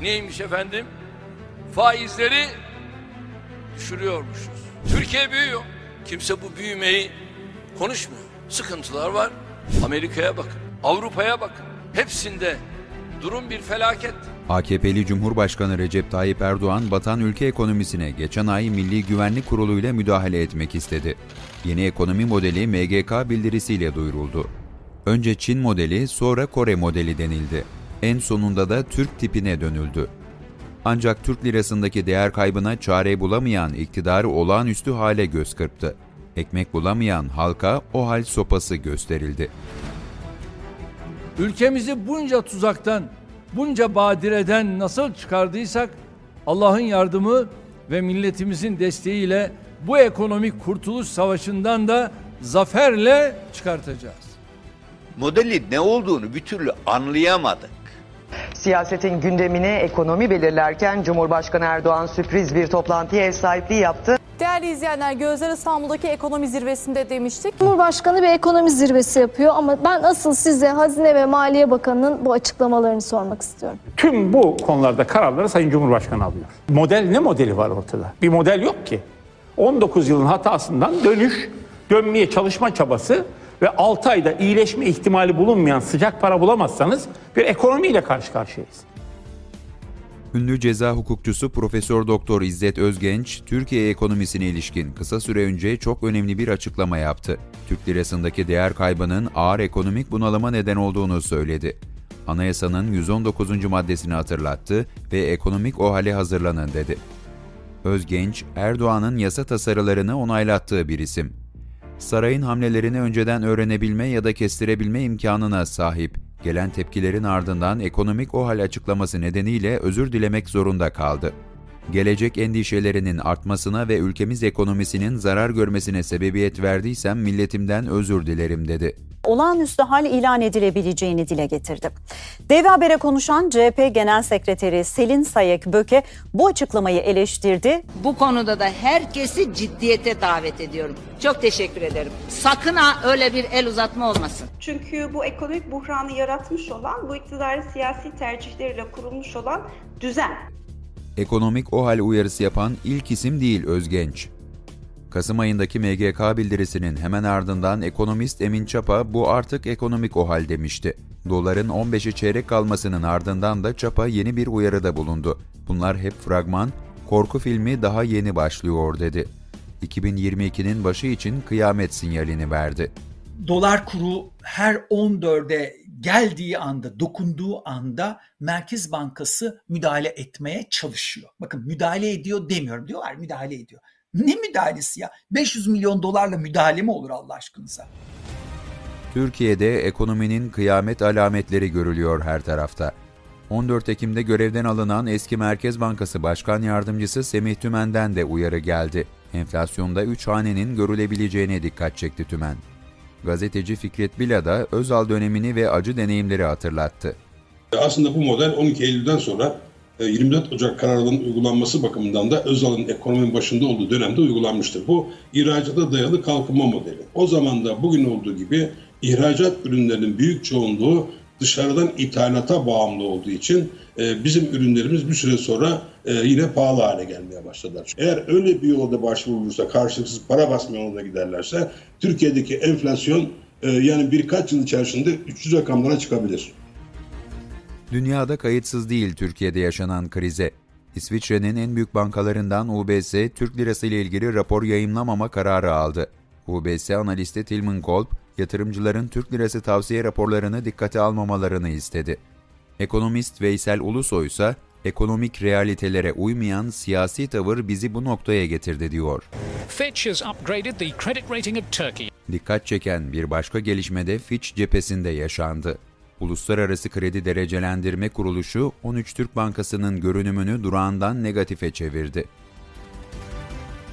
Neymiş efendim? Faizleri düşürüyormuşuz. Türkiye büyüyor. Kimse bu büyümeyi konuşmuyor. Sıkıntılar var. Amerika'ya bakın. Avrupa'ya bakın. Hepsinde durum bir felaket. AKP'li Cumhurbaşkanı Recep Tayyip Erdoğan batan ülke ekonomisine geçen ay Milli Güvenlik Kurulu ile müdahale etmek istedi. Yeni ekonomi modeli MGK bildirisiyle duyuruldu. Önce Çin modeli, sonra Kore modeli denildi. En sonunda da Türk tipine dönüldü. Ancak Türk lirasındaki değer kaybına çare bulamayan iktidarı olağanüstü hale göz kırptı. Ekmek bulamayan halka o hal sopası gösterildi. Ülkemizi bunca tuzaktan, bunca badireden nasıl çıkardıysak Allah'ın yardımı ve milletimizin desteğiyle bu ekonomik kurtuluş savaşından da zaferle çıkartacağız. Modelin ne olduğunu bir türlü anlayamadık. Siyasetin gündemini ekonomi belirlerken Cumhurbaşkanı Erdoğan sürpriz bir toplantıya ev sahipliği yaptı. Değerli izleyenler Gözler İstanbul'daki ekonomi zirvesinde demiştik. Cumhurbaşkanı bir ekonomi zirvesi yapıyor ama ben asıl size Hazine ve Maliye Bakanı'nın bu açıklamalarını sormak istiyorum. Tüm bu konularda kararları Sayın Cumhurbaşkanı alıyor. Model ne modeli var ortada? Bir model yok ki. 19 yılın hatasından dönüş, dönmeye çalışma çabası ve 6 ayda iyileşme ihtimali bulunmayan sıcak para bulamazsanız bir ekonomiyle karşı karşıyayız. Ünlü ceza hukukçusu Profesör Doktor İzzet Özgenç, Türkiye ekonomisine ilişkin kısa süre önce çok önemli bir açıklama yaptı. Türk lirasındaki değer kaybının ağır ekonomik bunalıma neden olduğunu söyledi. Anayasanın 119. maddesini hatırlattı ve ekonomik o hale hazırlanın dedi. Özgenç, Erdoğan'ın yasa tasarılarını onaylattığı bir isim. Sarayın hamlelerini önceden öğrenebilme ya da kestirebilme imkanına sahip. Gelen tepkilerin ardından ekonomik o hal açıklaması nedeniyle özür dilemek zorunda kaldı. Gelecek endişelerinin artmasına ve ülkemiz ekonomisinin zarar görmesine sebebiyet verdiysem milletimden özür dilerim dedi olağanüstü hal ilan edilebileceğini dile getirdi. Dev Haber'e konuşan CHP Genel Sekreteri Selin Sayek Böke bu açıklamayı eleştirdi. Bu konuda da herkesi ciddiyete davet ediyorum. Çok teşekkür ederim. Sakın ha öyle bir el uzatma olmasın. Çünkü bu ekonomik buhranı yaratmış olan, bu iktidarın siyasi tercihleriyle kurulmuş olan düzen. Ekonomik o hal uyarısı yapan ilk isim değil Özgenç. Kasım ayındaki MGK bildirisinin hemen ardından ekonomist Emin Çapa bu artık ekonomik o hal demişti. Doların 15'e çeyrek kalmasının ardından da Çapa yeni bir uyarıda bulundu. Bunlar hep fragman, korku filmi daha yeni başlıyor dedi. 2022'nin başı için kıyamet sinyalini verdi. Dolar kuru her 14'e geldiği anda, dokunduğu anda Merkez Bankası müdahale etmeye çalışıyor. Bakın müdahale ediyor demiyorum. Diyorlar müdahale ediyor. Ne müdahalesi ya? 500 milyon dolarla müdahale mi olur Allah aşkınıza? Türkiye'de ekonominin kıyamet alametleri görülüyor her tarafta. 14 Ekim'de görevden alınan eski Merkez Bankası Başkan Yardımcısı Semih Tümen'den de uyarı geldi. Enflasyonda 3 hanenin görülebileceğine dikkat çekti Tümen. Gazeteci Fikret Bila da Özal dönemini ve acı deneyimleri hatırlattı. Aslında bu model 12 Eylül'den sonra 24 e, Ocak kararının uygulanması bakımından da Özal'ın ekonominin başında olduğu dönemde uygulanmıştır. Bu ihracata dayalı kalkınma modeli. O zaman da bugün olduğu gibi ihracat ürünlerinin büyük çoğunluğu dışarıdan ithalata bağımlı olduğu için e, bizim ürünlerimiz bir süre sonra e, yine pahalı hale gelmeye başladılar. Eğer öyle bir yolda başvurulursa karşılıksız para basma yoluna giderlerse Türkiye'deki enflasyon yani birkaç yıl içerisinde 300 rakamlara çıkabilir. Dünyada kayıtsız değil Türkiye'de yaşanan krize. İsviçre'nin en büyük bankalarından UBS, Türk lirası ile ilgili rapor yayınlamama kararı aldı. UBS analisti Tilman Kolb, yatırımcıların Türk lirası tavsiye raporlarını dikkate almamalarını istedi. Ekonomist Veysel Ulusoy ise, ekonomik realitelere uymayan siyasi tavır bizi bu noktaya getirdi diyor. Fitch has upgraded the credit rating of Turkey. Dikkat çeken bir başka gelişmede Fitch cephesinde yaşandı. Uluslararası Kredi Derecelendirme Kuruluşu 13 Türk Bankası'nın görünümünü durağından negatife çevirdi.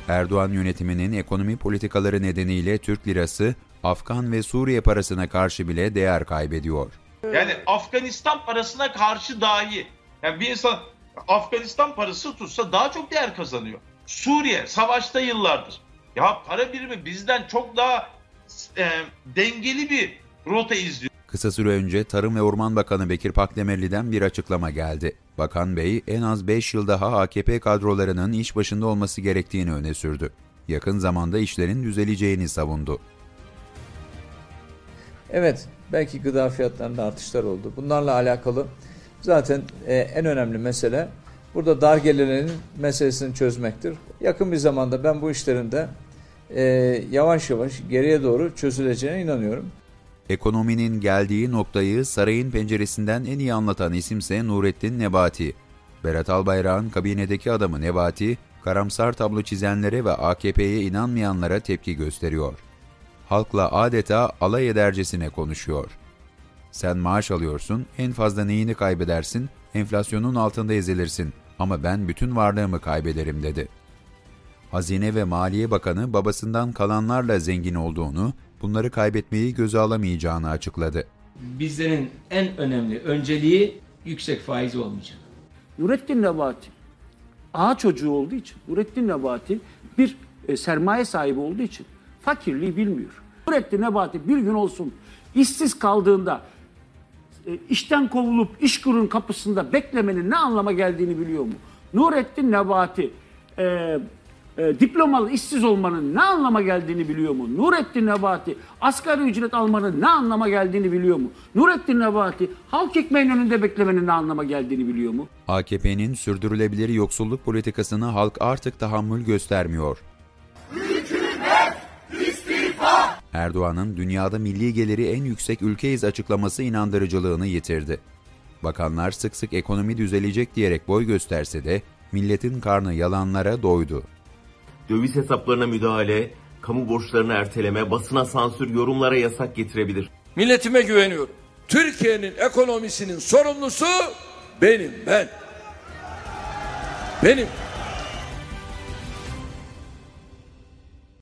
Erdoğan yönetiminin ekonomi politikaları nedeniyle Türk lirası Afgan ve Suriye parasına karşı bile değer kaybediyor. Yani Afganistan parasına karşı dahi yani bir insan Afganistan parası tutsa daha çok değer kazanıyor. Suriye savaşta yıllardır. Ya para birimi bizden çok daha e, dengeli bir rota izliyor. Kısa süre önce Tarım ve Orman Bakanı Bekir Pakdemirli'den bir açıklama geldi. Bakan Bey en az 5 yıl daha AKP kadrolarının iş başında olması gerektiğini öne sürdü. Yakın zamanda işlerin düzeleceğini savundu. Evet, belki gıda fiyatlarında artışlar oldu. Bunlarla alakalı zaten e, en önemli mesele burada dar gelirlerin meselesini çözmektir. Yakın bir zamanda ben bu işlerin de e, yavaş yavaş geriye doğru çözüleceğine inanıyorum. Ekonominin geldiği noktayı sarayın penceresinden en iyi anlatan isimse Nurettin Nebati. Berat Albayrak'ın kabinedeki adamı Nebati, karamsar tablo çizenlere ve AKP'ye inanmayanlara tepki gösteriyor. Halkla adeta alay edercesine konuşuyor. Sen maaş alıyorsun, en fazla neyini kaybedersin, enflasyonun altında ezilirsin ama ben bütün varlığımı kaybederim dedi. Hazine ve Maliye Bakanı babasından kalanlarla zengin olduğunu, bunları kaybetmeyi göze alamayacağını açıkladı. Bizlerin en önemli önceliği yüksek faiz olmayacak. Nurettin Nebati ağa çocuğu olduğu için, Nurettin Nebati bir e, sermaye sahibi olduğu için fakirliği bilmiyor. Nurettin Nebati bir gün olsun işsiz kaldığında e, işten kovulup iş kurun kapısında beklemenin ne anlama geldiğini biliyor mu? Nurettin Nebati e, e, diplomalı işsiz olmanın ne anlama geldiğini biliyor mu? Nurettin Nebati asgari ücret almanın ne anlama geldiğini biliyor mu? Nurettin Nebati halk ekmeğin önünde beklemenin ne anlama geldiğini biliyor mu? AKP'nin sürdürülebilir yoksulluk politikasını halk artık tahammül göstermiyor. Erdoğan'ın dünyada milli geliri en yüksek ülkeyiz açıklaması inandırıcılığını yitirdi. Bakanlar sık sık ekonomi düzelecek diyerek boy gösterse de milletin karnı yalanlara doydu. Döviz hesaplarına müdahale, kamu borçlarını erteleme, basına sansür, yorumlara yasak getirebilir. Milletime güveniyorum. Türkiye'nin ekonomisinin sorumlusu benim ben. Benim.